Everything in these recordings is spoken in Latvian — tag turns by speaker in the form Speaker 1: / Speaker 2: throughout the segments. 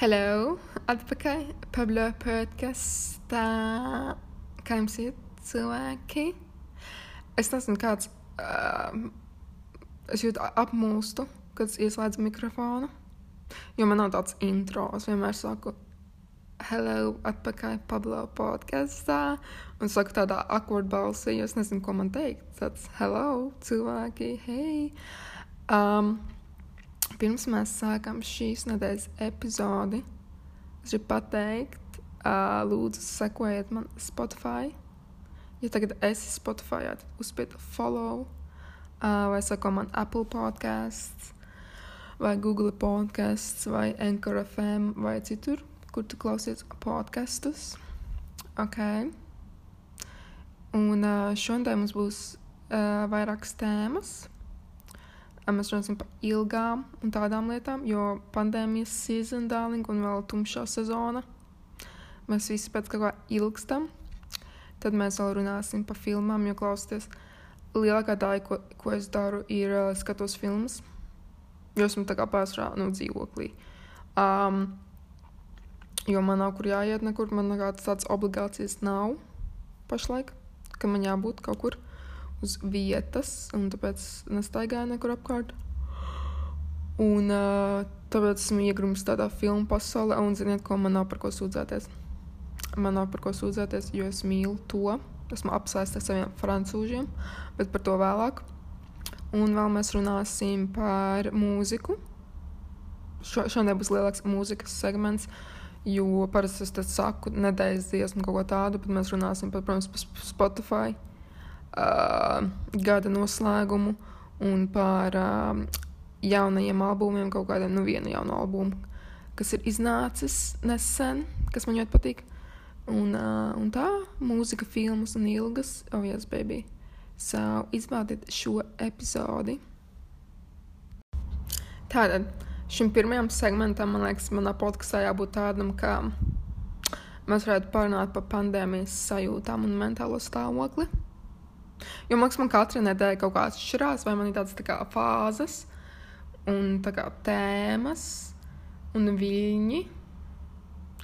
Speaker 1: Hello, atpakaļ Pablo podkastā. Kā jums iet, cilvēki? Es nezinu, kāds. Uh, es jūtu apmūstu, kad es ieslēdzu mikrofonu. Jo man nav tāds intro. Es vienmēr saku, hello, atpakaļ Pablo podkastā. Un saku tādā awkward balsī, jo es nezinu, ko man teikt. Tāds hello, cilvēki, hei. Um, Pirms mēs sākam šīs nedēļas epizodi, es gribu pateikt, uh, lūdzu, sekojiet man Spotify. Ja tagad esi Spotify, tad uzspied follow, uh, vai sako man Apple podkāsts, vai Google podkāsts, vai Anchor FM, vai citur, kur tu klausies podkastus. Ok. Un uh, šodien mums būs uh, vairākas tēmas mēs runāsim par ilgām un tādām lietām, jo pandēmijas sezona, dārling, un vēl tumšā sezona. Mēs visi pēc kaut kā ilgstam. Tad mēs vēl runāsim par filmām, jo klausieties, lielākā daļa, ko, ko es daru, ir uh, skatos filmas. Jo esmu tā kā pārsvarā nu, dzīvoklī. Um, jo man nav kur jāiet, nekur man nekādas tādas obligācijas nav pašlaik, ka man jābūt kaut kur uz vietas, un tāpēc nestaigāju nekur apkārt. Un uh, tāpēc esmu iegrūmis tādā filmu pasaulē, un ziniet, ko man nav par ko sūdzēties. Man nav par ko sūdzēties, jo es mīlu to. Esmu apsēsts ar saviem francūžiem, bet par to vēlāk. Un vēl mēs runāsim par mūziku. Šo, šodien būs lielāks mūzikas segments, jo parasti es saku nedēļas dziesmu kaut ko tādu, bet mēs runāsim par, protams, par Spotify uh, gada noslēgumu un par uh, jaunajiem albumiem, kaut kādiem, nu, vienu jaunu albumu, kas ir iznācis nesen, kas man ļoti patīk. Un, uh, un tā, mūzika, filmas un ilgas, oh, yes, baby. So, izbaudiet šo epizodi. Tātad, šim pirmajam segmentam, man liekas, manā podkāstā jābūt tādam, ka mēs varētu parunāt par pandēmijas sajūtām un mentālo stāvokli. Jo man liekas, man katra nedēļa kaut kā atšķirās, vai man ir tādas tā kā fāzes un kā tēmas un viļņi.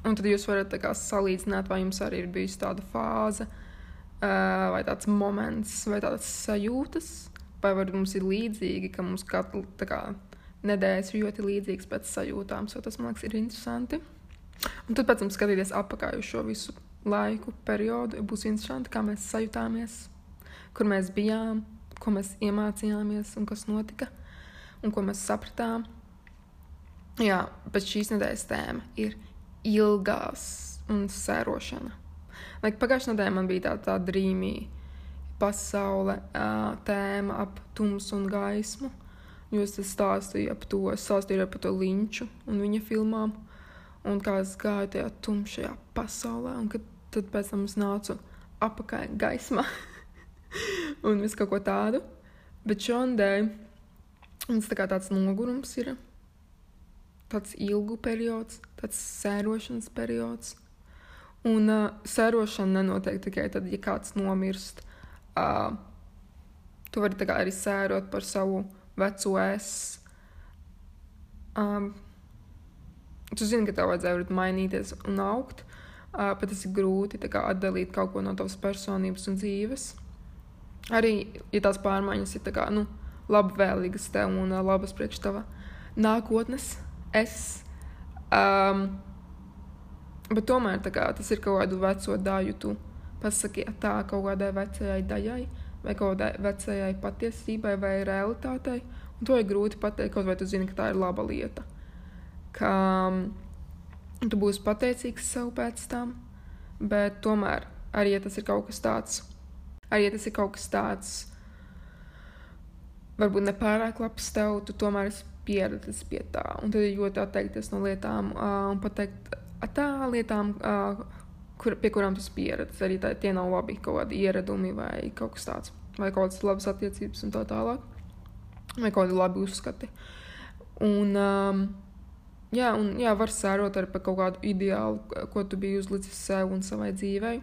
Speaker 1: Un tad jūs varat kā, salīdzināt, vai jums arī ir bijusi tāda fāze, vai tāds moments, vai tādas sajūtas, vai varbūt mums ir līdzīgi, ka mums katru kā, nedēļas ir ļoti līdzīgs pēc sajūtām. So tas man liekas, ir interesanti. Un tad pēc tam skatīties atpakaļ uz šo visu laiku, periodu, būs interesanti, kā mēs sajūtāmies kur mēs bijām, ko mēs iemācījāmies un kas notika un ko mēs sapratām. Jā, bet šīs nedēļas tēma ir ilgās un sērošana. Like, Pagājušajā nedēļā man bija tāda tā drīmīga pasaule, uh, tēma ap tumsu un gaismu. Jūs stāstījāt par to, stāstīju par to linču un viņa filmām, un kā es gāju tajā tumšajā pasaulē, un kad, tad pēc tam es nācu apakaļ gaismā. un visu kaut ko tādu. Bet šodien mums tā tāds nogurums ir. Tāds ilgu periods, tāds sērošanas periods. Un uh, sērošana nenotiek tikai tad, ja kāds nomirst. Uh, tu vari arī sērot par savu veco es. Um, tu zini, ka tev vajadzēja mainīties un augt, uh, bet tas ir grūti kā, atdalīt kaut ko no tavas personības un dzīves. Arī, ja tās pārmaiņas ir kā, nu, labvēlīgas tev un uh, labas priekš tava nākotnes, es. Um, bet tomēr kā, tas ir kaut kādu veco daļu, tu pasaki tā kaut kādai vecajai daļai, vai kaut kādai vecajai patiesībai vai realitātei. Un to ir grūti pateikt, kaut vai tu zini, ka tā ir laba lieta. Ka um, tu būsi pateicīgs sev pēc tam, bet tomēr arī ja tas ir kaut kas tāds Arī ja tas ir kaut kas tāds, varbūt nepārāk labs tev, tu tomēr esi pieredzējis pie tā. Un tad ir ļoti atteikties no lietām uh, un pateikt tā lietām, uh, kur, pie kurām tu esi pieredzējis. Arī tā, tie nav labi kaut kādi ieradumi vai kaut kas tāds, vai kaut kādas labas attiecības un tā tālāk. Vai kaut kādi labi uzskati. Un, um, jā, un jā, var sērot arī par kaut kādu ideālu, ko tu biji uzlicis sev un savai dzīvei.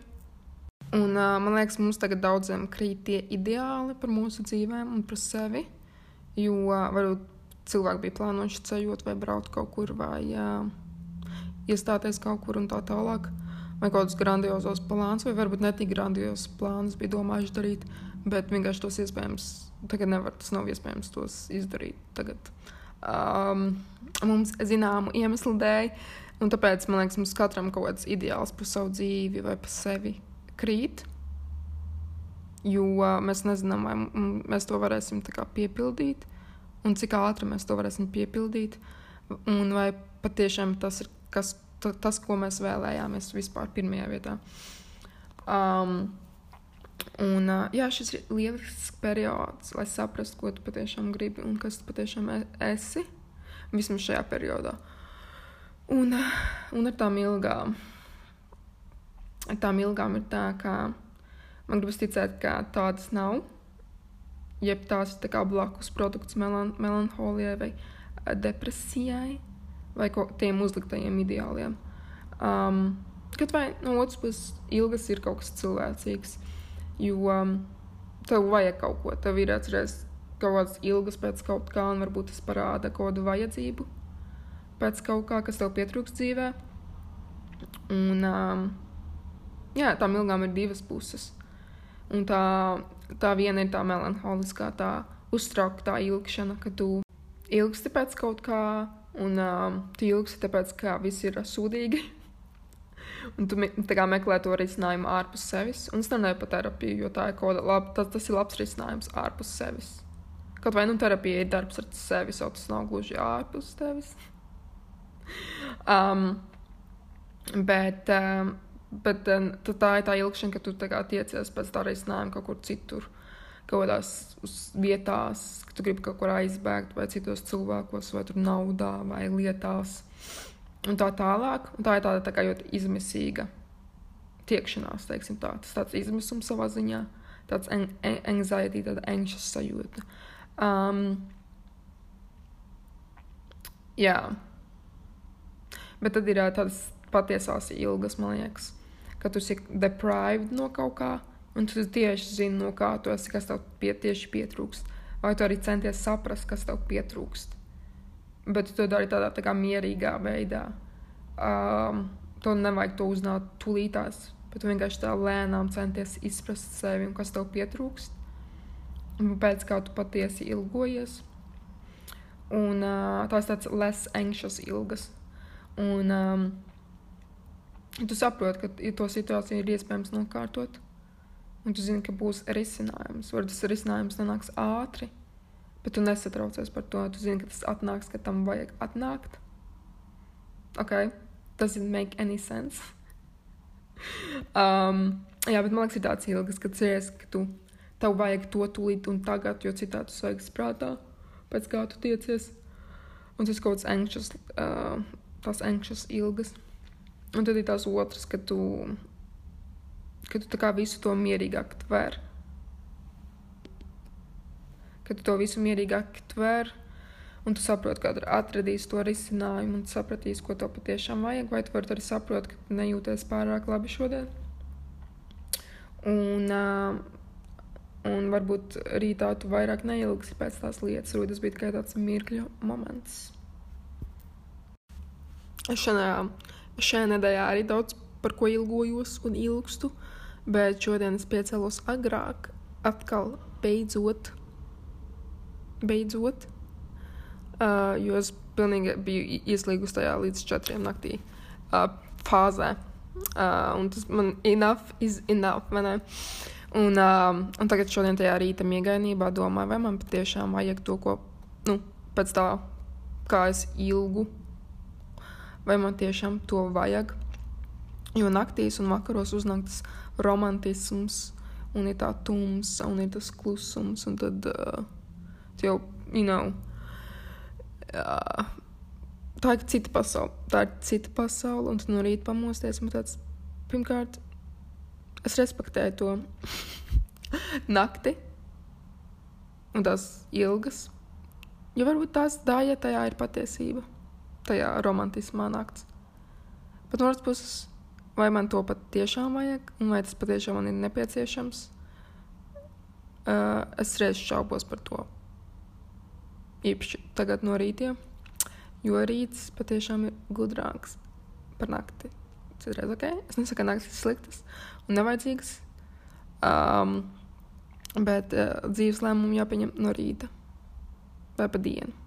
Speaker 1: Un, uh, man liekas, mums tagad daudziem krīt tie ideāli par mūsu dzīvēm un par sevi. Jo uh, varbūt cilvēki bija plānojuši ceļot vai braukt kaut kur, vai uh, iestāties kaut kur un tā tālāk. Vai kaut kādus grandiozos plānus, vai varbūt ne tik grandiozus plānus bija domājuši darīt, bet vienkārši tos iespējams, tagad nevar, tas nav iespējams tos izdarīt tagad. Um, mums zināmu iemeslu dēļ, un tāpēc man liekas, mums katram kaut kāds ideāls par savu dzīvi vai par sevi krīt. Jo mēs nezinām, vai mēs to varēsim piepildīt, un cik ātri mēs to varēsim piepildīt, un vai patiešām tas ir kas, tas, ko mēs vēlējāmies vispār pirmajā vietā. Um, Un, jā, šis ir lielisks periods, lai saprastu, ko tu patiešām gribi un kas tu patiešām e, esi. Vismaz šajā periodā. Un, un ar tām ilgām, ar tām ilgām ir tā, ka man gribas ticēt, ka tādas nav. Jeb tās ir tā blakus produkts melan melanholijai vai depresijai vai tiem uzliktajiem ideāliem. Um, Kaut vai no otras puses, ilgas ir kaut kas cilvēcīgs. Jo um, tev vajag kaut ko, tev ir atceries kaut kādas ilgas pēc kaut kā, un varbūt tas parāda kaut kādu vajadzību pēc kaut kā, kas tev pietrūks dzīvē. Un, um, jā, tām ilgām ir divas puses. Un tā, tā viena ir tā melanholiskā, tā uztraukta ilgšana, ka tu ilgsti pēc kaut kā, un um, tu ilgsti tāpēc, ka viss ir sūdīgi. Un tu kā, meklē to risinājumu ārpus sevis. Un es nerunāju par terapiju, jo tā ir kaut kāda, tas, tas ir labs risinājums ārpus sevis. Kaut vai nu terapija ir darbs ar sevi, jau tas nav gluži ārpus tevis. um, bet um, bet um, tā ir tā ilgšana, ka tu tiecies pēc tā risinājuma kaut kur citur. Kaut kādās vietās, ka tu gribi kaut kur aizbēgt, vai citos cilvēkos, vai tur naudā, vai lietās un tā tālāk. Un tā ir tāda tā kā ļoti izmisīga tiekšanās, teiksim tā. Tas tāds izmisums savā ziņā, tāds anxiety, tāda anxious sajūta. Um, jā. Bet tad ir tādas patiesās ilgas, man liekas, ka tu esi deprived no kaut kā, un tu tieši zini, no kā tu esi, kas tev pie, tieši pietrūkst. Vai tu arī centies saprast, kas tev pietrūkst bet tu to dari tādā tā kā mierīgā veidā. Um, to nevajag to uzzināt tūlītās, bet vienkārši tā lēnām centies izprast sevi un kas tev pietrūkst, un pēc kā tu patiesi ilgojies. Un uh, tās tāds less anxious ilgas. Un um, tu saproti, ka ja to situāciju ir iespējams nokārtot, un tu zini, ka būs risinājums. Varbūt tas risinājums nenāks ātri, Bet tu nesatraucies par to. Tu zini, ka tas atnāks, ka tam vajag atnākt. Ok, doesn't make any sense. um, jā, bet man liekas, ir tāds ilgs, ka ceries, ka tu tev vajag to tūlīt un tagad, jo citādi tu svaigs prātā, pēc kā tu tiecies. Un tas kaut kāds anxious, uh, tās anxious ilgas. Un tad ir tās otras, ka tu, ka tu tā kā visu to mierīgāk tver ka tu to visu mierīgāk tver, un tu saproti, ka atradīsi to risinājumu, un sapratīsi, ko tev patiešām vajag, vai tu vari arī saprast, ka nejūties pārāk labi šodien. Un, un varbūt rītā tu vairāk neilgsi pēc tās lietas, varbūt tas bija tikai tāds mirkļu moments. Šajā, šajā nedēļā arī daudz par ko ilgojos un ilgstu, bet šodien es piecēlos agrāk, atkal beidzot beidzot. Uh, jo es pilnīgi biju ieslīgusi tajā līdz četriem naktī uh, fāzē. Uh, un tas man enough is enough. Un, uh, un tagad šodien tajā rīta miegainībā domāju, vai man patiešām vajag to, ko nu, pēc tā, kā es ilgu, vai man tiešām to vajag. Jo naktīs un vakaros uznāk tas romantisms, un ir tā tumsa, un ir tas klusums, un tad uh, jau, you know, uh, tā ir cita pasaule. Tā ir cita pasaule, un tu no rīta pamosties. Man tāds, pirmkārt, es respektēju to nakti un tās ilgas. Jo varbūt tās dāja tajā ir patiesība, tajā romantismā nakts. Bet no otras puses, vai man to pat tiešām vajag, un vai tas patiešām man ir nepieciešams, uh, es reiz šaubos par to īpaši tagad no rīta, jo rīts patiešām ir gudrāks par nakti. Citreiz ok. Es nesaku, ka naktis ir sliktas un nevajadzīgas. Um, bet uh, dzīves lēmumu jāpieņem no rīta vai pa dienu.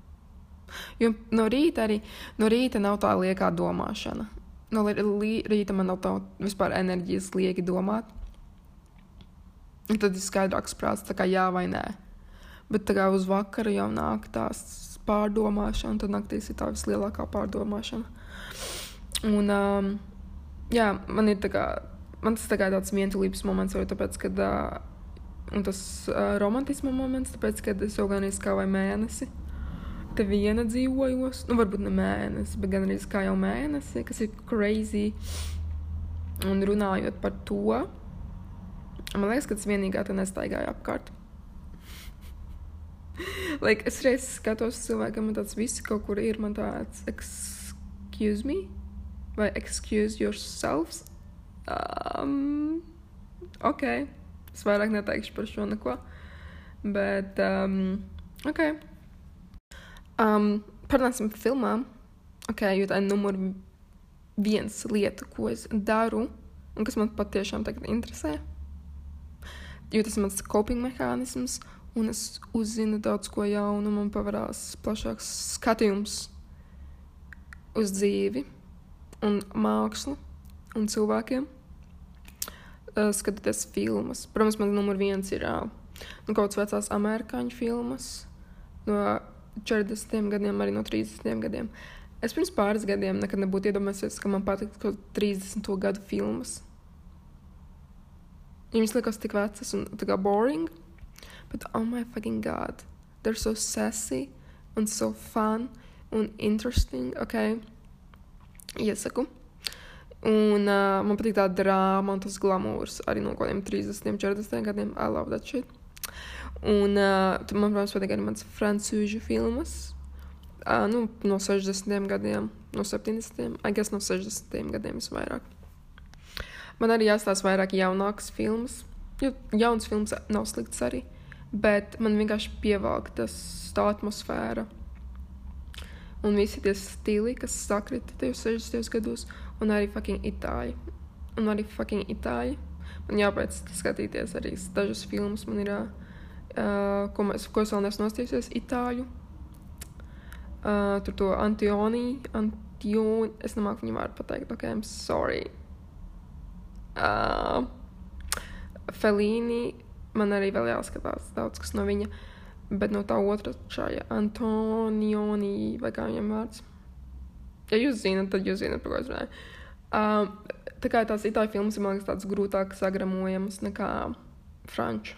Speaker 1: Jo no rīta arī no rīta nav tā liekā domāšana. No rīta man nav tā vispār enerģijas lieki domāt. Un tad ir skaidrāks prāts, tā kā jā vai nē. Bet tā kā uz vakaru jau nāk tās pārdomāšana, tad naktīs ir tā vislielākā pārdomāšana. Un, um, jā, man ir tā kā, man tas tā kā tāds vientulības moments, vai tāpēc, kad, uh, un tas uh, romantisma moments, tāpēc, kad es jau gan izskā vai mēnesi te viena dzīvojos, nu varbūt ne mēnesi, bet gan arī kā jau mēnesi, kas ir crazy. Un runājot par to, man liekas, ka tas vienīgā te nestaigāja apkārt. like, es reiz skatos cilvēkam, un tāds viss kaut kur ir. Man tāds, excuse me, vai excuse yourselves. Um, ok, es vairāk neteikšu par šo neko. Bet, um, ok. Um, Parunāsim par filmām. Ok, jo tā ir numur viens lieta, ko es daru, un kas man patiešām tagad interesē. Jo tas ir mans coping mehānisms, un es uzzinu daudz ko jaunu, man pavarās plašāks skatījums uz dzīvi, un mākslu un cilvēkiem. Skatoties filmas. Protams, man numur viens ir nu, kaut kādas vecās amerikāņu filmas no 40 gadiem, arī no 30 gadiem. Es pirms pāris gadiem nekad nebūtu iedomājies, ka man patīk kaut kādas 30 gadu filmas. Viņas likās tik vecas un tā kā boring. But oh my fucking god, they're so sassy and so fun un interesting. Ok, iesaku. Un uh, man patīk tā drāma un tas glamūrs arī no kaut kādiem 30, 40 gadiem. I love that shit. Un uh, man, protams, patīk arī mans frančūžu filmas. Uh, nu, no 60 gadiem, no 70, I guess no 60 gadiem visvairāk. Man arī jāstāsta vairāk jaunākas filmas, jo jaunas filmas nav sliktas arī, bet man vienkārši pievelk tas tā atmosfēra. Un visi tie stili, kas sakrita tajos 60 gados, un arī fucking itāļi. Un arī fucking itāļi. Man jāpēc skatīties arī dažas filmas, man ir. Uh, uh, ko, mēs, ko es vēl neesmu nostījusies, itāļu. Uh, tur to Antionī, Antioni, es nemāku viņu vārdu pateikt, ok, I'm sorry. Uh, Felīni, man arī vēl jāskatās daudz kas no viņa, bet no tā otra šāja Antonioni, vai kā viņam vārds. Ja jūs zinat, tad jūs zinat, par ko es runāju. Uh, tā kā tās itāļu filmas ir, man liekas, tādas grūtāk sagramojamas nekā franču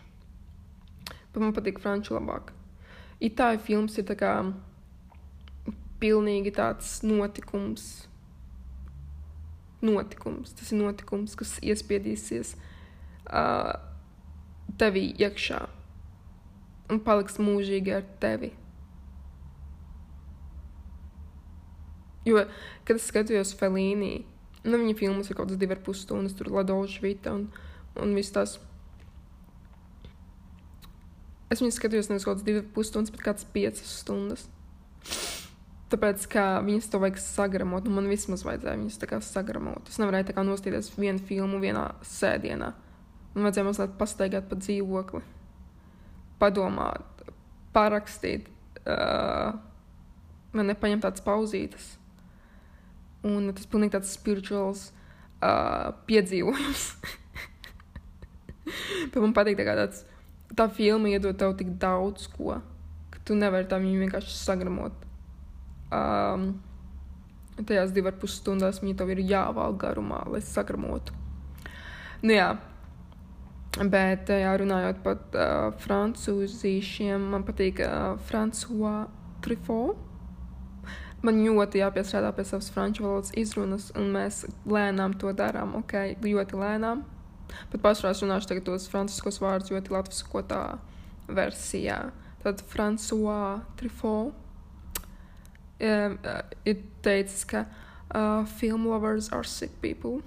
Speaker 1: bet man patīk franču labāk. Itāļu films ir tā kā pilnīgi tāds notikums. Notikums. Tas ir notikums, kas iespiedīsies uh, tevī iekšā un paliks mūžīgi ar tevi. Jo, kad es skatījos Felīnī, nu, viņa filmas ir kaut kādas divas pusstundas, tur Ladoša Vita un, un viss tas. Es viņu skatījos nevis kaut kādas divas pusstundas, bet kādas piecas stundas. Tāpēc, kā viņas to vajag sagramot, nu man vismaz vajadzēja viņas tā kā sagramot. Es nevarēju tā kā nostīties vienu filmu vienā sēdienā. Man vajadzēja mazliet pastaigāt pa dzīvokli, padomāt, parakstīt, uh, man nepaņemt tādas pauzītes. Un tas pilnīgi tāds spirituāls uh, piedzīvojums. Man patīk tā kā tāds tā filma iedod tev tik daudz ko, ka tu nevari tā viņu vienkārši sagramot. Um, tajās divas pus stundās viņa tev ir jāvēl garumā, lai sagramotu. Nu, jā. Bet, jā, runājot par uh, frančūzīšiem, man patīk uh, François Truffaut. Man ļoti jāpiestrādā pie savas franču valodas izrunas, un mēs lēnām to darām, ok, ļoti lēnām. Bet pašā runāšu tagad tos franciskos vārdus ļoti latviskotā versijā. Tad François Truffaut um, uh, ir teicis, ka uh, film lovers are sick people.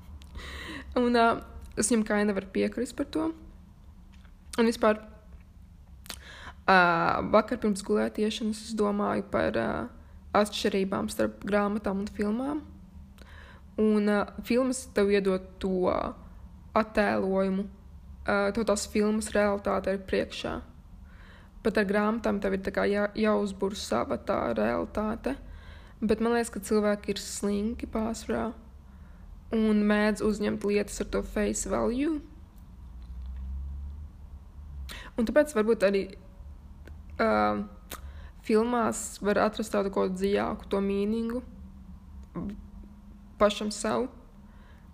Speaker 1: un uh, es viņam kā nevaru piekrist par to. Un vispār uh, vakar pirms gulētiešanas es domāju par uh, atšķirībām starp grāmatām un filmām. Un uh, filmas tev iedod to attēlojumu, to tās filmas realitāte ir priekšā. Pat ar grāmatām tev ir jā, jāuzbūr sava tā realitāte. Bet man liekas, ka cilvēki ir slinki pārsvarā un mēdz uzņemt lietas ar to face value. Un tāpēc varbūt arī uh, filmās var atrast tādu kaut kādu dziļāku to mīningu pašam sev.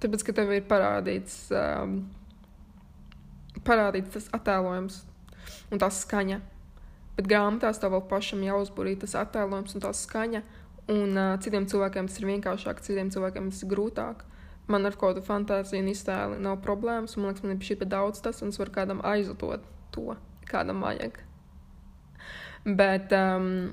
Speaker 1: Tāpēc, ka tev ir parādīts, um, parādīts tas attēlojums un tā skaņa. Bet grāmatās tev vēl pašam jāuzburī tas attēlojums un tā skaņa. Un uh, citiem cilvēkiem tas ir vienkāršāk, citiem cilvēkiem tas ir grūtāk. Man ar kādu fantāziju un iztēli nav problēmas. Man liekas, man ir šī pie daudz tas, un es varu kādam aizlot to, kādam vajag. Bet um,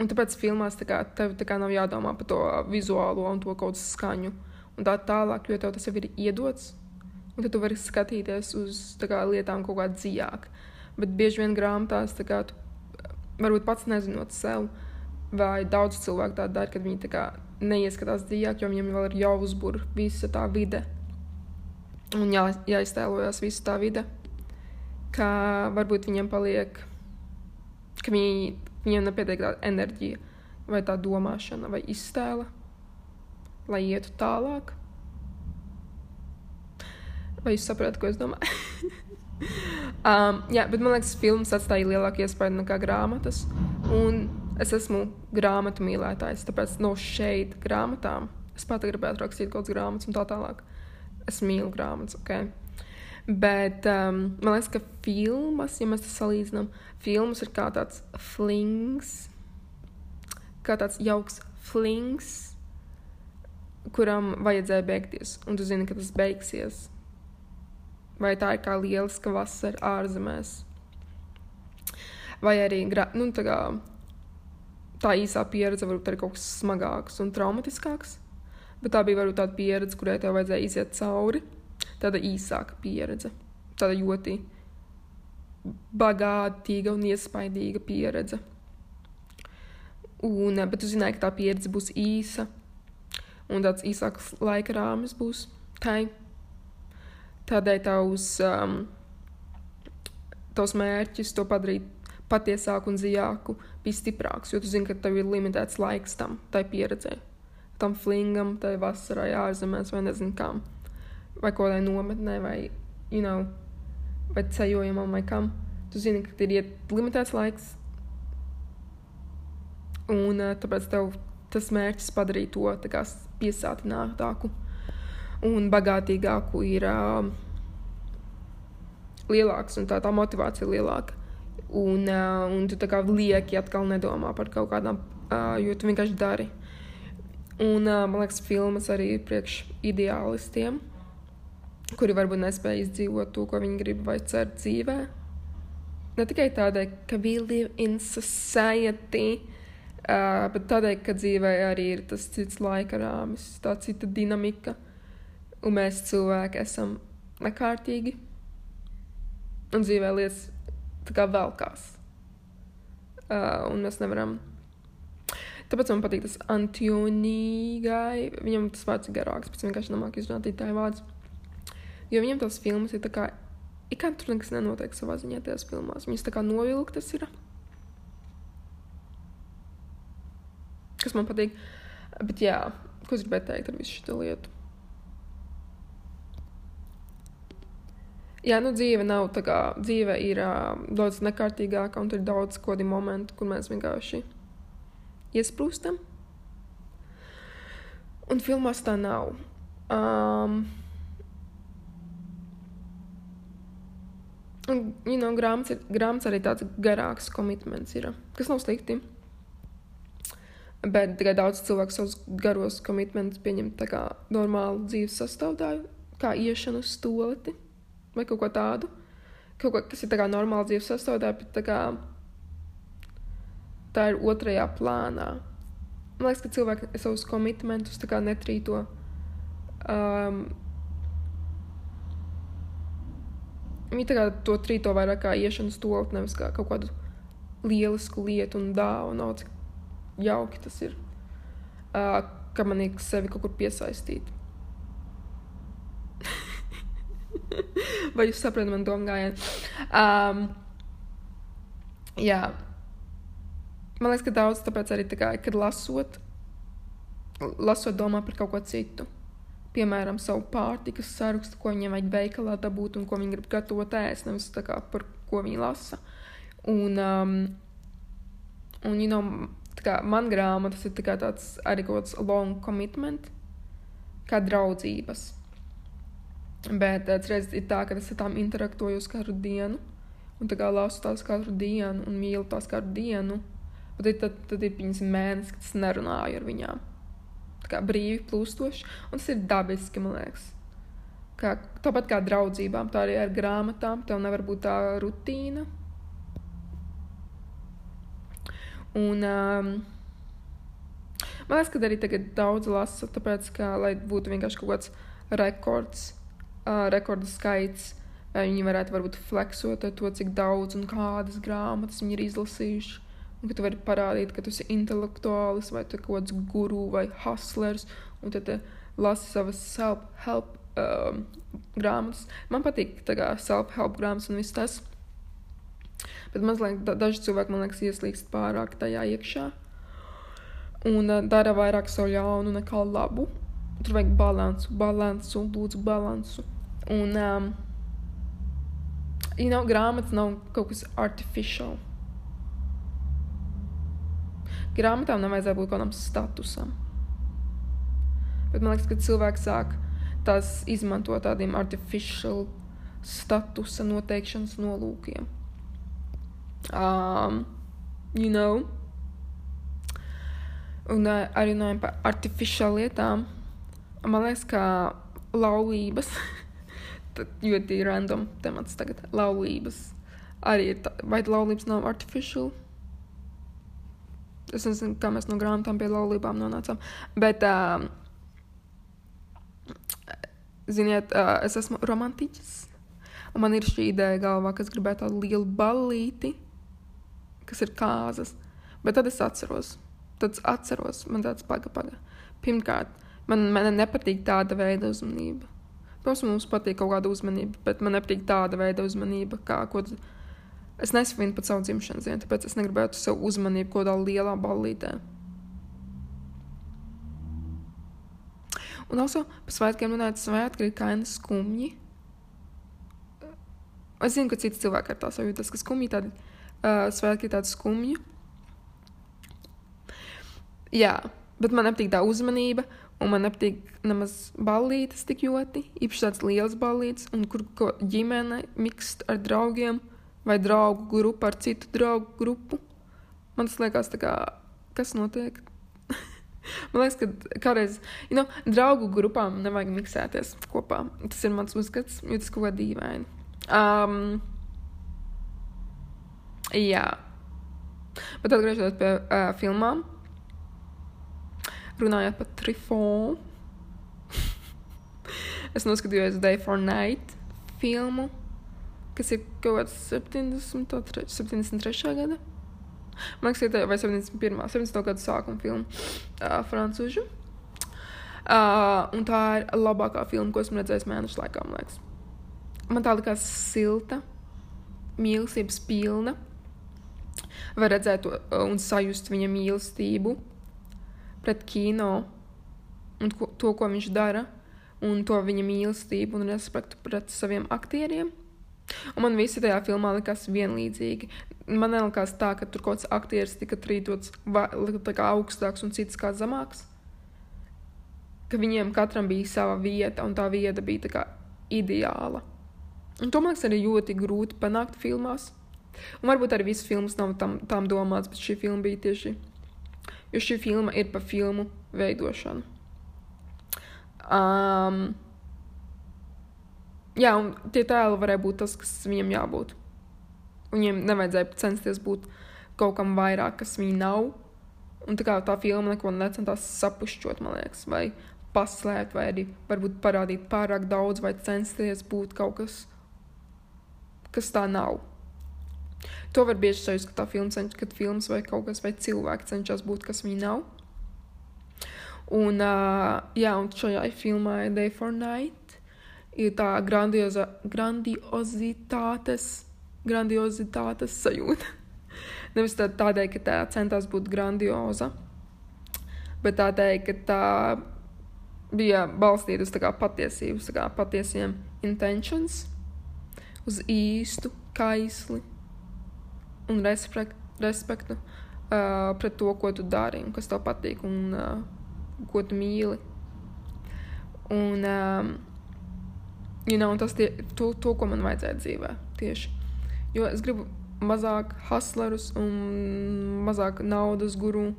Speaker 1: Un tāpēc filmās tā kā, tev tā kā nav jādomā par to vizuālo un to kaut kādu skaņu un tā tālāk, jo tev tas jau ir iedots. Un tad tu vari skatīties uz kā, lietām kaut kā dziļāk. Bet bieži vien grāmatās, kā, tu varbūt pats nezinot sev, vai daudz cilvēku tā dara, kad viņi kā, neieskatās dziļāk, jo viņiem vēl ir jāuzbur visa tā vide. Un jā, jāiztēlojas visa tā vide, ka varbūt viņiem paliek, ka viņi Viņiem nepietiek tāda enerģija, vai tā domāšana, vai iztēle, lai ietu tālāk. Vai jūs saprotat, ko es domāju? um, jā, bet man liekas, filmas atstāja lielāku iespēju nekā grāmatas. Un es esmu grāmatu mīlētājs, tāpēc no šeit grāmatām es pat gribētu rakstīt kaut kādas grāmatas un tā tālāk. Es mīlu grāmatas, ok? Bet um, man liekas, ka filmas, ja mēs to salīdzinām, filmas ir kā tāds flings, kā tāds jauks flings, kuram vajadzēja beigties, un tu zini, ka tas beigsies. Vai tā ir kā lieliska vasara ārzemēs, vai arī nu, tā, kā, tā īsā pieredze varbūt arī kaut kas smagāks un traumatiskāks, bet tā bija varbūt tāda pieredze, kurai tev vajadzēja iziet cauri. Tāda īsāka pieredze, tāda ļoti bagātīga un iespaidīga pieredze. Un, bet tu zināji, ka tā pieredze būs īsa, un tāds īsāks laika rāmis būs tai. Tādēļ tavs, um, tavs mērķis to padarīt patiesāku un dziļāku bija stiprāks, jo tu zini, ka tev ir limitēts laiks tam, tai pieredzē, tam flingam, tai vasarai ārzemēs vai nezinu kam vai kādai nometnē, vai, you know, vai ceļojumam, vai kam. Tu zini, ka ir limitēts laiks, un uh, tāpēc tev tas mērķis padarīt to kā, piesātinātāku un bagātīgāku ir uh, lielāks, un tā, tā motivācija ir lielāka. Un, uh, un tu tā kā lieki atkal nedomā par kaut kādām, uh, jo tu vienkārši dari. Un uh, man liekas, filmas arī ir priekš ideālistiem kuri varbūt nespēja izdzīvot to, ko viņi grib vai cer dzīvē. Ne tikai tādēļ, ka we live in society, uh, bet tādēļ, ka dzīvē arī ir tas cits laika rāmis, tā cita dinamika, un mēs cilvēki esam nekārtīgi, un dzīvē lietas tā kā velkās. Uh, un mēs nevaram. Tāpēc man patīk tas antionīgai. Viņam tas vārds ir garāks, pēc vienkārši nemāk izrunāt itāļu vārdus. Jo viņam tās filmas ir tā kā, it kā tur nekas nenotiek savā ziņā tajās filmās. Viņas tā kā novilktas ir. Kas man patīk. Bet jā, ko es gribēju teikt ar visu šo lietu? Jā, nu dzīve nav tā kā dzīve ir uh, daudz nekārtīgāka, un tur ir daudz kādi momenti, kur mēs vienkārši iesprūstam. Un filmās tā nav. Um, Un, you know, grāmatas, ir, grāmatas arī tāds garāks komitments ir, kas nav slikti. Bet tikai daudz cilvēku savus garos komitmentus pieņem kā normālu dzīves sastāvdaļu, kā iešana uz stoleti vai kaut ko tādu. Kaut ko, kas ir tā kā normāla dzīves sastāvdaļa, bet tā kā tā ir otrajā plānā. Man liekas, ka cilvēki savus komitmentus netrīto. Um, Viņi tā kā to trīto vairāk kā iešanas tolti, nevis kā kaut kādu lielisku lietu un dāvanu. Cik jauki tas ir. Uh, ka man ir sevi kaut kur piesaistīt. Vai jūs saprotat man domu gājienu? Um, jā. Man liekas, ka daudz tāpēc arī tā kā, kad lasot, lasot domā par kaut ko citu. Piemēram, savu pārtikas sarakstu, ko viņiem vajag veikalā dabūt un ko viņi grib gatavot ēst, nevis tā kā par ko viņi lasa. Un, um, un you know, kā, man grāmatas ir tā tāds arī kaut kāds long commitment, kā draudzības. Bet tas reizes ir tā, ka es ar tām interaktoju katru dienu, un tā kā lasu tās katru dienu, un mīlu tās katru dienu. Bet tad, tad ir viņas mēnesis, kad es nerunāju ar viņām. Tā kā brīvi plūstoši, un tas ir dabiski, man liekas. Kā, tāpat kā draudzībām, tā arī ar grāmatām. Tev nevar būt tā rutīna. Un, um, man liekas, ka arī tagad daudz lasa, tāpēc, ka, lai būtu vienkārši kaut kāds rekords uh, rekordu skaits. Vai viņi varētu varbūt fleksot ar to, cik daudz un kādas grāmatas viņi ir izlasījuši. Un ka tu vari parādīt, ka tu esi intelektuālis vai kaut kāds guru vai hustlers. Un tad lasi savas self-help um, grāmatas. Man patīk self-help grāmatas un viss tas. Bet mazliet da, daži cilvēki, man liekas, ieslīgst pārāk tajā iekšā. Un uh, dara vairāk savu ļaunu nekā labu. Tur vajag balansu, balansu, lūdzu, balansu. Un, um, you know, grāmatas nav kaut kas artificial. Grāmatām nevajadzētu būt kaut kādam statusam. Bet man liekas, ka cilvēks sāk tās izmantot tādiem artificial statusa noteikšanas nolūkiem. Um, you know? Un arī runājot par artificiālām lietām man liekas, ka laulības, ļoti random temats tagad, laulības arī ir, tā, vai laulības nav artificial? Es nezinu, kā mēs no grāmatām pie laulībām nonācām, bet, uh, ziniet, uh, es esmu romantiķis, un man ir šī ideja galvā, ka es gribētu tādu lielu ballīti, kas ir kāzas, bet tad es atceros, tad es atceros, man tāds paga, paga. Pirmkārt, Man, man nepatīk tāda veida uzmanība. Protams, mums patīk kaut kāda uzmanība, bet man nepatīk tāda veida uzmanība, kā ko es nesvinu pat savu dzimšanas dienu, tāpēc es negribētu savu uzmanību kaut kādā lielā ballītē. Un also par svētkiem runājot, svētki ir kaini skumji. Es zinu, ka citi cilvēki ar tā sajūtas, ka skumji tādi, uh, svētki ir tādi skumji. Jā, bet man nepatīk tā uzmanība. Un man nepatīk nemaz ballītes tik ļoti, īpaši tādas lielas ballītes, un kur ģimene mikst ar draugiem vai draugu grupu ar citu draugu grupu. Man tas liekas, kā, kas notiek. man liekas, ka kādreiz, you know, draugu grupām nevajag miksēties kopā. Tas ir mans uzskats, jo tas kaut kā dīvaini. Um, jā. Bet atgriežoties pie uh, filmām, runājot par trifonu. es noskatījos Day for Night filmu, kas ir kaut kāds 73. 73. gada. Man liekas, vai 71. 70. gada sākuma filma uh, frančūžu. Uh, un tā ir labākā filma, ko esmu redzējis mēnešu laikā. Man, liekas. man tā likās silta, mīlestības pilna. Var redzēt to, un sajust viņa mīlestību pret kino un ko, to, ko viņš dara, un to viņa mīlestību un respektu pret saviem aktieriem. Un man visi tajā filmā likās vienlīdzīgi. Man nelikās tā, ka tur kaut kāds aktieris tika trītots kā augstāks un cits kā zemāks. Ka viņiem katram bija sava vieta, un tā vieta bija kā ideāla. Un to man liekas arī ļoti grūti panākt filmās. Un varbūt arī visas filmas nav tam, tām domāts, bet šī filma bija tieši jo šī filma ir par filmu veidošanu. Um, jā, un tie tēli varēja būt tas, kas viņam jābūt. Viņiem nevajadzēja censties būt kaut kam vairāk, kas viņi nav. Un tā kā tā filma neko necentās sapušķot, man liekas, vai paslēpt, vai arī varbūt parādīt pārāk daudz, vai censties būt kaut kas, kas tā nav. To var bieži sajust, ka tā filma cenšas, kad filmas vai kaut kas vai cilvēki cenšas būt, kas viņi nav. Un, uh, jā, un šajā filmā Day for Night ir tā grandioza, grandiozitātes, grandiozitātes sajūta. Nevis tā, tādēļ, ka tā centās būt grandioza, bet tādēļ, ka tā bija balstīta uz patiesību, uz patiesiem intentions, uz īstu kaisli un respektu, respektu uh, pret to, ko tu dari un kas tev patīk un uh, ko tu mīli. Un, um, you know, tas tie, to, to, ko man vajadzēja dzīvē tieši. Jo es gribu mazāk hustlerus un mazāk naudas guru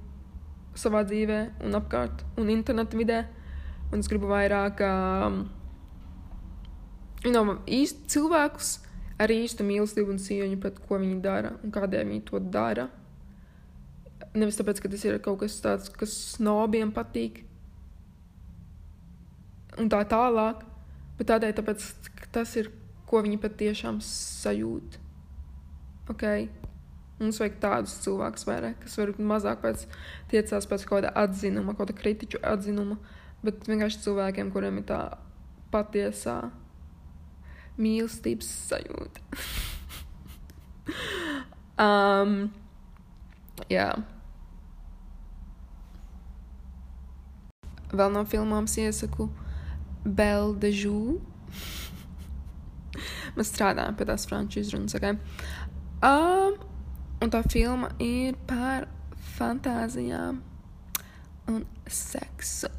Speaker 1: savā dzīvē un apkārt un internetu vidē. Un es gribu vairāk um, you know, īsti cilvēkus ar īstu mīlestību un cieņu pret ko viņi dara un kādēļ viņi to dara. Nevis tāpēc, ka tas ir kaut kas tāds, kas snobiem patīk un tā tālāk, bet tādēļ, tāpēc, ka tas ir, ko viņi patiešām sajūt. Okay? Mums vajag tādus cilvēkus vairāk, kas varbūt mazāk pēc, tiecās pēc kaut kāda atzinuma, kaut kāda kritiķu atzinuma, bet vienkārši cilvēkiem, kuriem ir tā patiesā mīlestības sajūta. um, jā. Vēl no filmām iesaku Belle de Joux. Mēs strādājam pie tās franču izrunas. Okay? Um, un tā filma ir par fantāzijām un seksu.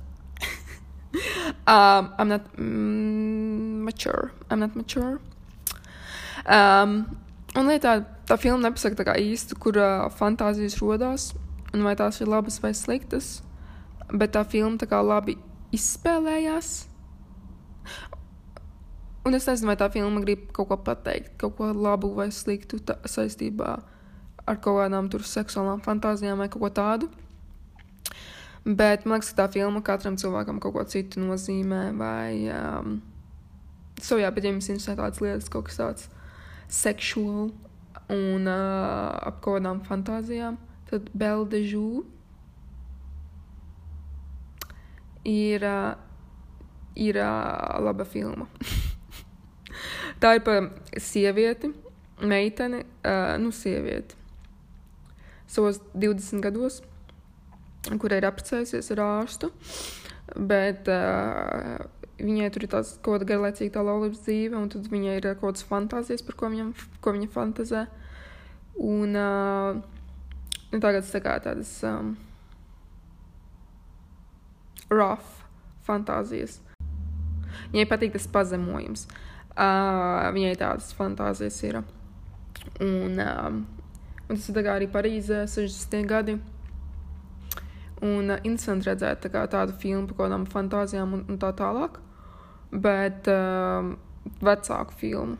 Speaker 1: Um, I'm not mm, mature. I'm not mature. Um, un lietā tā filma nepasaka tā īsti, kur uh, fantāzijas rodās, un vai tās ir labas vai sliktas, bet tā filma tā kā labi izspēlējās. Un es nezinu, vai tā filma grib kaut ko pateikt, kaut ko labu vai sliktu tā, saistībā ar kaut kādām tur seksuālām fantāzijām vai kaut ko tādu. Bet man liekas, ka tā filma katram cilvēkam kaut ko citu nozīmē. Vai, um, so, jā, bet ja jums interesē tādas lietas, kaut kas tāds seksuāls un uh, ap kaut kādām fantāzijām, tad Joux ir, uh, ir uh, laba filma. tā ir par sievieti, meiteni, uh, nu, sievieti. Savos 20 gados kurai ir apprecējusies ar ārstu. Bet uh, viņai tur ir tāds kaut kāda garlaicīga tā laulības dzīve, un tad viņai ir kaut kādas fantāzijas, par ko, viņam, ko viņa fantazē. Un uh, tagad tā kā tādas um, rough fantāzijas. Viņai patīk tas pazemojums. Uh, viņai tādas fantāzijas ir. Un, um, un tas ir arī Parīzē, 60. gadi. Un uh, interesanti redzēt tā tādu filmu par kaut kādām fantāzijām un, un tā tālāk. Bet uh, vecāku filmu.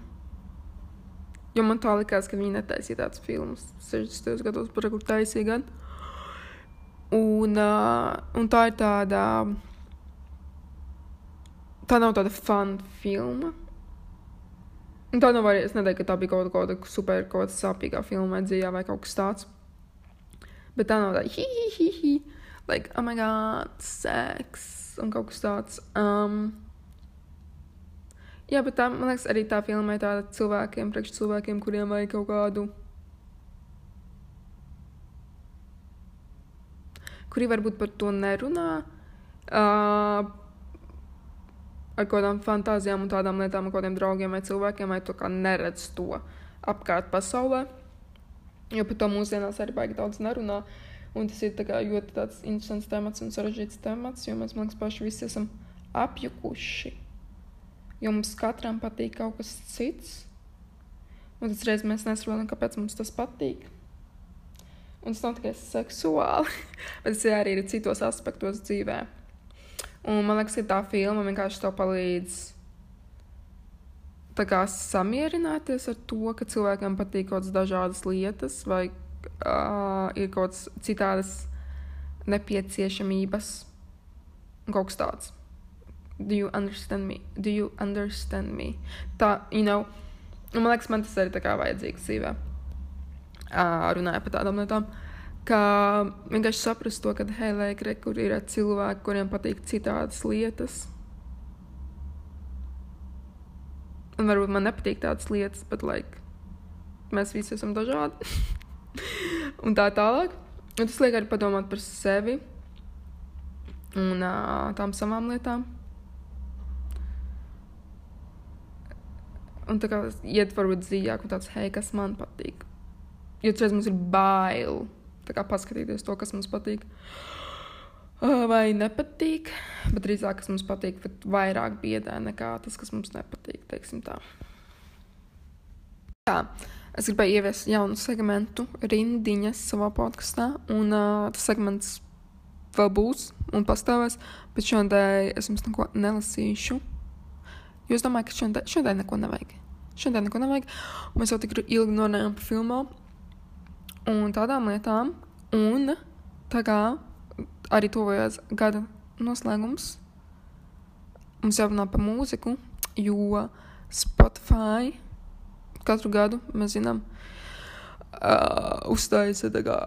Speaker 1: Jo man tā likās, ka viņi netaisīja tādas filmas 60. gados, par kur taisīja gan. Un, uh, un tā ir tāda. Tā nav tāda fun filma. Un tā nav arī. Es nedomāju, ka tā bija kaut kāda super, kaut kāda sāpīgā filma dzīvē vai kaut kas tāds. Bet tā nav tāda hi, hi, hi, hi like, oh my god, seks un kaut kas tāds. Um, jā, bet tā, man liekas, arī tā filma ir tāda cilvēkiem, priekš cilvēkiem, kuriem vajag kaut kādu. Kuri varbūt par to nerunā. Uh, ar kādām fantāzijām un tādām lietām, ar kādiem draugiem vai cilvēkiem, vai to kā neredz to apkārt pasaulē. Jo par to mūsdienās arī baigi daudz nerunā. Uh, Un tas ir kā, ļoti tāds interesants temats un sarežģīts temats, jo mēs, man liekas, paši visi esam apjukuši. Jo mums katram patīk kaut kas cits. Un tas reizes mēs nesaprotam, kāpēc mums tas patīk. Un tas nav tikai seksuāli, bet tas arī ir citos aspektos dzīvē. Un man liekas, ka tā filma vienkārši tev palīdz kā, samierināties ar to, ka cilvēkiem patīk kaut kādas dažādas lietas, vai uh, ir kaut kādas citādas nepieciešamības kaut kas tāds. Do you understand me? Do you understand me? Tā, you know, man liekas, man tas arī tā kā vajadzīgs dzīvē. Uh, runāja par tādām lietām. Kā vienkārši saprast to, ka hei, lēkre, kur ir cilvēki, kuriem patīk citādas lietas. Un varbūt man nepatīk tādas lietas, bet like, mēs visi esam dažādi. un tā tālāk. Un tas liek arī padomāt par sevi un uh, tām savām lietām. Un tā kā iet varbūt dziļāk, un tāds, hei, kas man patīk. Jo citreiz mums ir bail paskatīties to, kas mums patīk. Vai nepatīk, bet drīzāk, kas mums patīk, bet vairāk biedē nekā tas, kas mums nepatīk, tā. Tā, es gribēju ieviest jaunu segmentu, rindiņas savā podkastā, un uh, tas segments vēl būs un pastāvēs, bet šodien es jums neko nelasīšu. Jo es domāju, ka šodien, šodien neko nevajag. Šodien neko nevajag. Mēs jau tik ilgi runājām par filmām un tādām lietām. Un tā kā arī tuvojās gada noslēgums, mums jārunā par mūziku, jo Spotify katru gadu mēs zinām, uh, uzstājas tā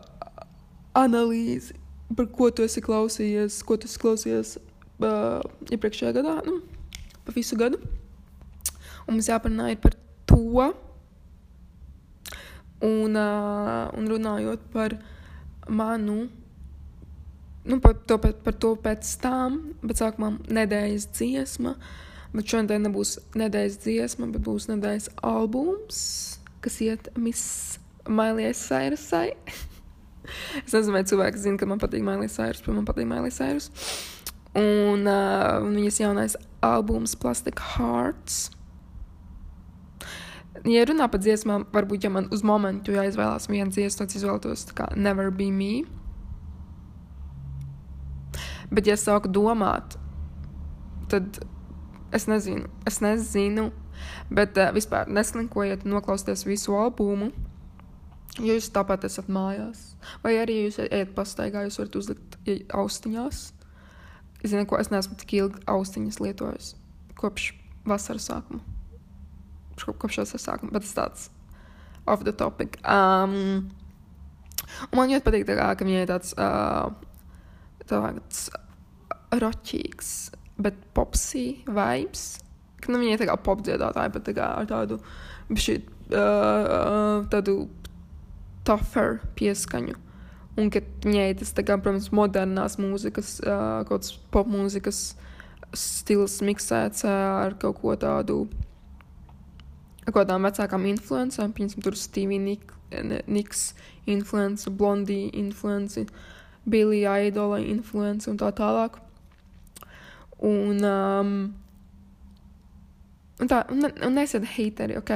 Speaker 1: analīzi par ko tu esi klausījies, ko tu esi klausījies uh, iepriekšējā gadā. Nu, pa visu gadu. Un mums jāparunā par to. Un, uh, un runājot par manu, nu, par to, par, par to pēc tam, bet sākumā nedēļas dziesma. Bet šodien nebūs nedēļas dziesma, bet būs nedēļas albums, kas iet Miss Mailijas Sairasai. es nezinu, vai cilvēki zina, ka man patīk Mailijas Sairus, bet man patīk Mailijas Sairus. Un, uh, viņas jaunais albums Plastic Hearts. Ja runā par dziesmām, varbūt, ja man uz momentu jāizvēlās viena dziesma, tad izvēlētos kā Never Be Me. Bet, ja sāku domāt, tad es nezinu, es nezinu, bet uh, vispār neslinkojiet, noklausieties visu albumu. Ja jūs tāpat esat mājās, vai arī jūs ejat pastaigā, jūs varat uzlikt austiņās Zini, ko es neesmu tik ilgi austiņas lietojis kopš vasaras sākuma. Kopš vasaras sākuma, bet tas tāds off the topic. Um, un man ļoti patīk, tā kā, ka viņai tāds, uh, tāds roķīgs, bet popsī vibes. Nu, viņai tā kā popdziedātāja, bet tā kā ar tādu, šī, uh, tādu tougher pieskaņu. Un ka viņai tas, kā, protams, modernās mūzikas, uh, kaut kāds popmūzikas stils miksēts ar kaut ko tādu, ar kādām vecākām influencēm, piemēram, tur Stevie Nik Niks influence, Blondie influence, Billy Idola influence un tā tālāk. Un, um, un tā, un, un nesiet hateri, ok?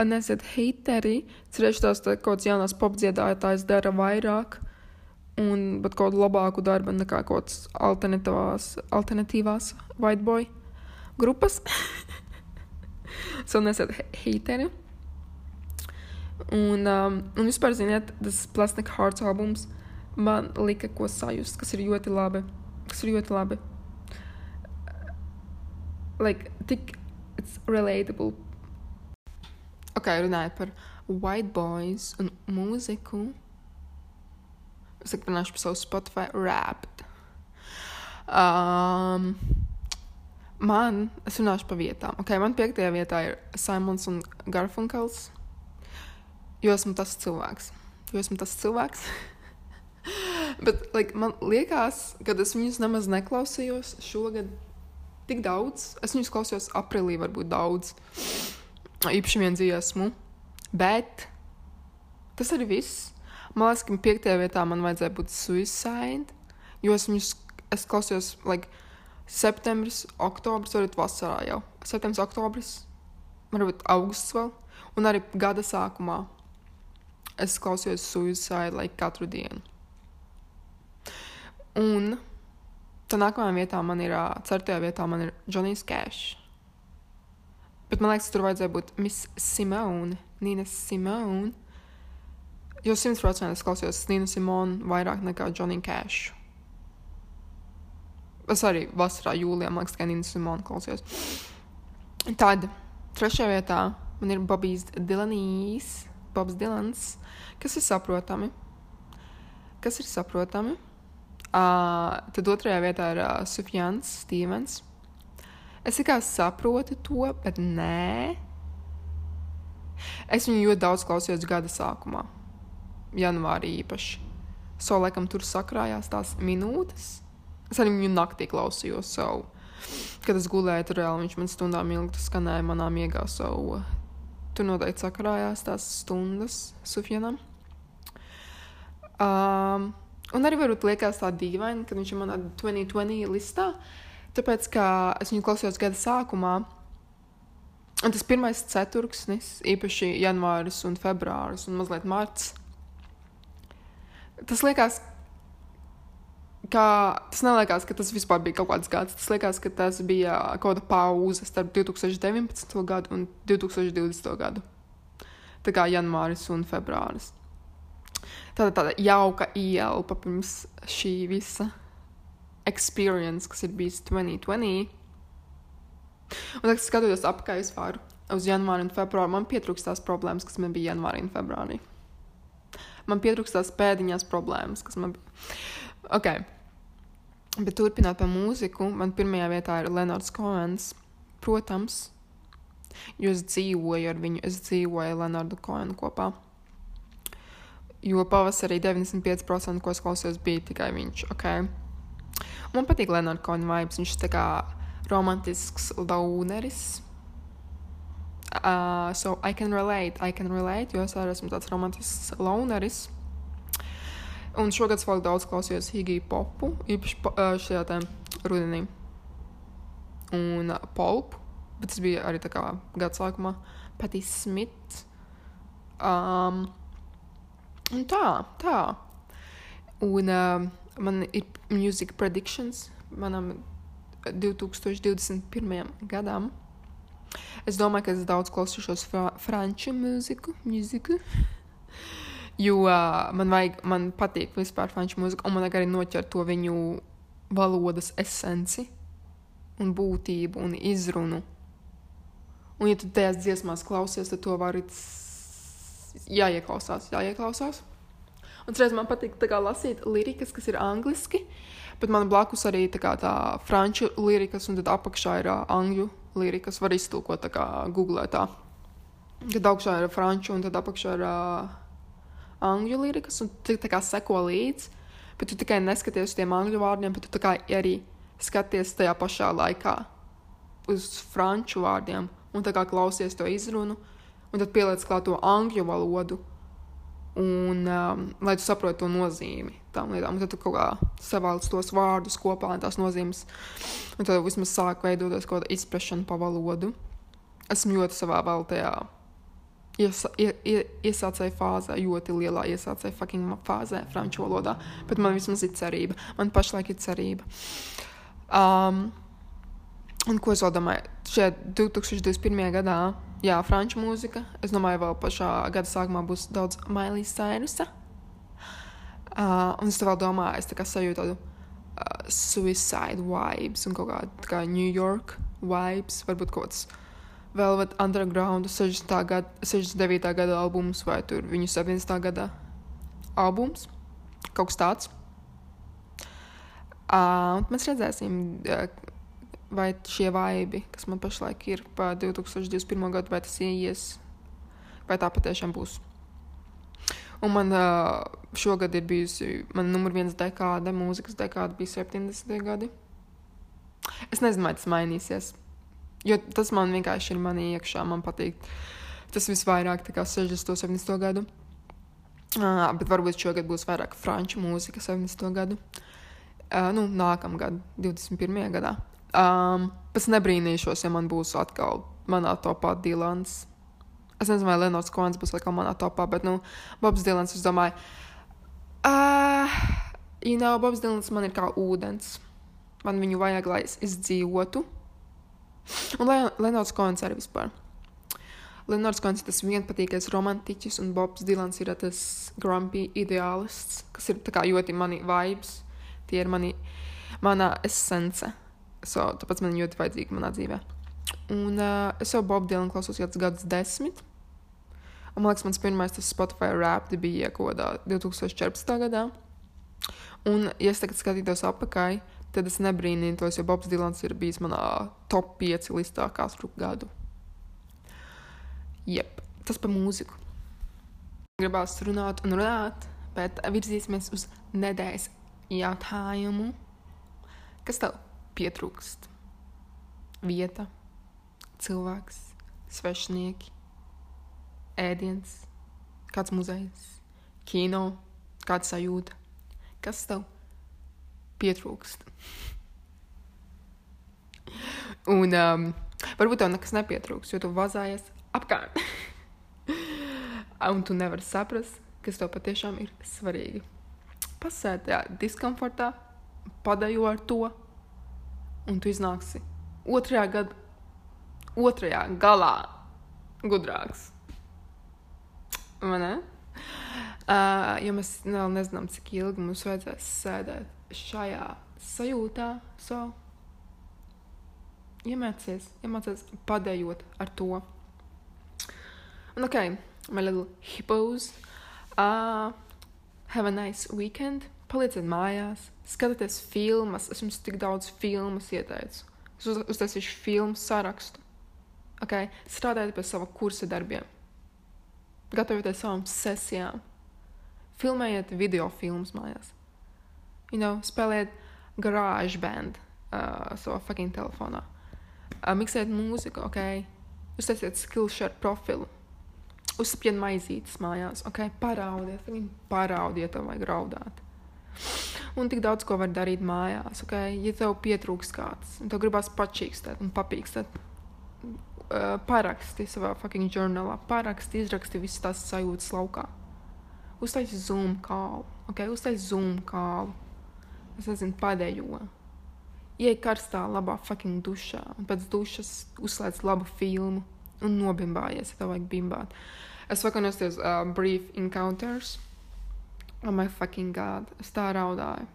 Speaker 1: nesiet heiteri, cerēšu tās tā, kaut kāds jaunās popdziedātājs dara vairāk, un, bet kaut labāku darbu nekā kaut kāds alternatīvās, alternatīvās white boy grupas. so nesiet heiteri. Un, um, un vispār, ziniet, tas Plastic Hearts albums man lika ko sajust, kas ir ļoti labi. Kas ir ļoti labi. Like, tik, it's relatable Ok, runājot par white boys un mūziku. Es tagad runāšu par savu Spotify rapt. Um, man, es runāšu par vietām. Ok, man piektajā vietā ir Simons un Garfunkels. Jo esmu tas cilvēks. Jo esmu tas cilvēks. Bet like, man liekas, ka es viņus nemaz neklausījos šogad tik daudz. Es viņus klausījos aprīlī, varbūt daudz īpaši vienu dziesmu. Bet tas arī viss. Man liekas, ka piektajā vietā man vajadzēja būt suicide, jo es viņus es klausījos, like, septembris, oktobris, varbūt vasarā jau. Septembris, oktobris, varbūt augusts vēl, un arī gada sākumā es klausījos suicide like, katru dienu. Un tā nākamajā vietā man ir, ceturtajā vietā man ir Johnny's Cash. Bet man liekas, tur vajadzēja būt Miss Simone, Nina Simone. Jo simtprocentīgi es klausījos Nina Simone vairāk nekā Johnny Cash. Es arī vasarā, jūlijā, man liekas, ka Nina Simone klausījos. Tad trešajā vietā man ir Bobijs Dilanīs. Bobs Dilans, kas ir saprotami. Kas ir saprotami. Uh, tad otrajā vietā ir uh, Sufjans Stevens. Es tikai saprotu to, bet nē. Es viņu ļoti daudz klausījos gada sākumā, janvārī īpaši. So, laikam, tur sakrājās tās minūtes. Es arī viņu naktī klausījos savu. Kad es gulēju, tur reāli viņš man stundām ilgi skanēja manā miegā savu. Tur noteikti sakrājās tās stundas Sufjanam. Um, un arī varbūt liekas tā dīvaini, ka viņš ir manā 2020 listā. Tāpēc, ka es viņu klausījos gada sākumā, un tas pirmais ceturksnis, īpaši janvāris un februāris un mazliet marts, tas liekas, ka tas neliekas, ka tas vispār bija kaut kāds gads. Tas liekas, ka tas bija kaut kāda pauze starp 2019. gadu un 2020. gadu. Tā kā janvāris un februāris. Tāda, tāda jauka ielpa pirms šī visa experience, kas ir bijis 2020. Un tad, kad skatos apkārt vispār uz janvāru un februāru, man pietrūkst tās problēmas, kas man bija janvārī un februārī. Man pietrūkst tās pēdiņās problēmas, kas man bija. Okay. Bet turpinot par mūziku, man pirmajā vietā ir Leonards Koens. Protams, jo es dzīvoju ar viņu, es dzīvoju ar Leonardu Koenu kopā. Jo pavasarī 95% ko es klausījos, bija tikai viņš. Okay. Man patīk Leonards Koena vibes, viņš ir romantisks launeris. Uh, so I can relate, I can relate, jo es arī esmu tāds romantisks launeris. Un šogad es vēl daudz klausījos Higiju popu, īpaši po, šajā tā rudenī. Un polpu, bet tas bija arī tā kā gada sākumā. Pati Smith. Um, un tā, tā. Un uh, man ir music predictions manam 2021. gadam. Es domāju, ka es daudz klausīšos fra franču mūziku. mūziku. Jo uh, man, vajag, man patīk vispār franču mūzika, un man arī noķert to viņu valodas esenci, un būtību un izrunu. Un, ja tu tajās dziesmās klausies, tad to var jāieklausās, jāieklausās. Un reiz man patīk kā, lasīt lirikas, kas ir angliski, bet man blakus arī tā, tā franču lirikas, un tad apakšā ir uh, angļu lirikas. Var iztulkot tā kā googlē tā. Tad augšā ir franču, un tad apakšā ir. Uh, angļu lirikas, un tu tā kā seko līdzi, bet tu tikai neskaties uz tiem angļu vārdiem, bet tu arī skaties tajā pašā laikā uz franču vārdiem, un tā kā klausies to izrunu, un tad pieliec klāt to angļu valodu, un um, lai tu saprotu to nozīmi tam lietām, un tad tu kaut kā savāc tos vārdus kopā, tās nozīmes, un tad vismaz sāk veidoties kaut kāda izpratne pa valodu. Esmu ļoti savā vēl tajā iesa, ie, ie, iesācēju fāzē, ļoti lielā iesācēju fucking fāzē, franču valodā. Bet man vismaz ir cerība. Man pašlaik ir cerība. Um, un ko es vēl domāju? Šajā 2021. gadā, jā, franču mūzika. Es domāju, vēl pašā gada sākumā būs daudz Mailijas Cyrus'a. Uh, un es vēl domāju, es tā kā sajūtu tādu uh, suicide vibes un kaut kādu kā New York vibes, varbūt kaut kāds Velvet Underground 60. Gada, 69. gada albums vai tur viņu 70. gada albums. Kaut kas tāds. Uh, mēs redzēsim, uh, vai šie vaibi, kas man pašlaik ir pa 2021. gadu, vai tas ieies, vai tā patiešām būs. Un man šogad ir bijusi, man numur viens dekāde, mūzikas dekāde bija 70. gadi. Es nezinu, vai tas mainīsies. Jo tas man vienkārši ir manī iekšā. Man patīk tas visvairāk, kā 60. un 70. gadu. Uh, bet varbūt šogad būs vairāk franču mūzika, 70. gadu. Uh, nu, nākamgad, 21. gadā. Um, pēc nebrīnīšos, ja man būs atkal manā topā Dilans. Es nezinu, vai Leonards Koens būs atkal manā topā, bet, nu, Bobs Dilans, es domāju, uh, you know, Bobs Dilans man ir kā ūdens. Man viņu vajag, lai es izdzīvotu. Un Lenārds Koens arī vispār. Lenārds Koens ir tas vienpatīkais romantiķis, un Bobs Dilans ir tas grumpy ideālists, kas ir kā ļoti mani vibes. Tie ir mani, mana esence. So, tāpēc man ļoti vajadzīga manā dzīvē. Un uh, es jau Bobu Dilanu klausos jau gadus desmit. Un, man liekas, mans pirmais Spotify rap bija kaut kādā 2014. gadā. Un, ja es tagad skatītos apakaļ, tad es nebrīnītos, jo Bobs Dilans ir bijis manā top 5 listā katru gadu. Jep, tas par mūziku. Gribās runāt un runāt, bet virzīsimies uz nedēļas jautājumu. Kas tev pietrūkst? Vieta, cilvēks, svešinieki, ēdiens, kāds muzejs, kino, kāda sajūta. Kas tev pietrūkst? Un um, varbūt tev nekas nepietrūkst, jo tu vazājies apkārt. Un tu nevari saprast, kas tev patiešām ir svarīgi. Pasēdi diskomfortā, padajo ar to, un tu iznāksi otrajā, gad, otrajā galā gudrāks. Vai ne? Uh, jo mēs vēl nezinām, cik ilgi mums vajadzēs sēdēt šajā sajūtā. So, iemācies, iemācies padējot ar to. Un, ok, my little hippos. Uh, have a nice weekend. Palieciet mājās, skatieties filmas. Es jums tik daudz filmas ieteicu. Es uz, uztaisīšu filmu sarakstu. Okay? Strādājiet pie sava kursa darbiem. Gatavojieties savām sesijām. Filmējiet video filmas mājās. You know, spēlējiet garage band uh, savā fucking telefonā. Uh, miksējiet mūziku, ok? Uztaisiet Skillshare profilu uzspiež maizītes mājās, ok, paraudiet, viņi paraudiet, tev vajag raudāt. Un tik daudz ko var darīt mājās, ok, ja tev pietrūks kāds, un tev gribās pačīkstēt un papīkstēt. Uh, paraksti savā fucking žurnālā, paraksti, izraksti visas tās sajūtas laukā. Uztaisi zoom kālu, ok, uztaisi zoom kālu. Es nezinu, padējo. Iej karstā, labā fucking dušā, un pēc dušas uzslēdz labu filmu un nobimbājies, ja tev vajag bimbāt. Es vakar nostājos uh, Brief Encounters. Oh my fucking god, es tā raudāju.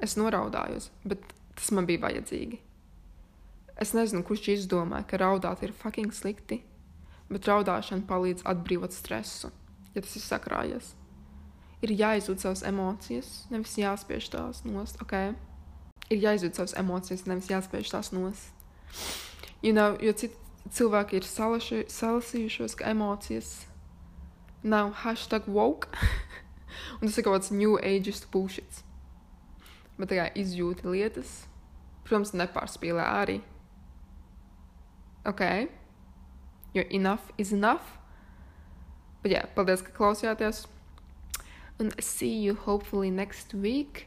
Speaker 1: Es noraudājos, bet tas man bija vajadzīgi. Es nezinu, kurš izdomāja, ka raudāt ir fucking slikti, bet raudāšana palīdz atbrīvot stresu, ja tas ir sakrājies. Ir jāizjūt savas emocijas, nevis jāspiež tās nost, ok? Ir jāizjūt savas emocijas, nevis jāspiež tās nost. You know, jo citi cilvēki ir salaši, salasījušos, ka emocijas nav hashtag woke. un tas ir kaut kāds new ageist bullshit. Bet tā kā izjūti lietas, protams, nepārspīlē arī. Ok, jo enough is enough. Bet jā, paldies, ka klausījāties. Un see you hopefully next week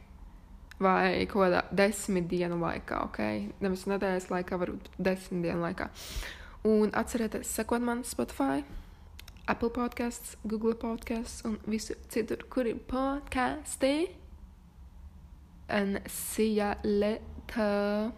Speaker 1: vai kaut kādā desmit dienu laikā, ok? Nevis nedēļas laikā, varbūt desmit dienu laikā. Un atcerieties, sekot man Spotify, Apple podkāsts, Google podkāsts un visur citur, kur ir podkāsti. And see ya later.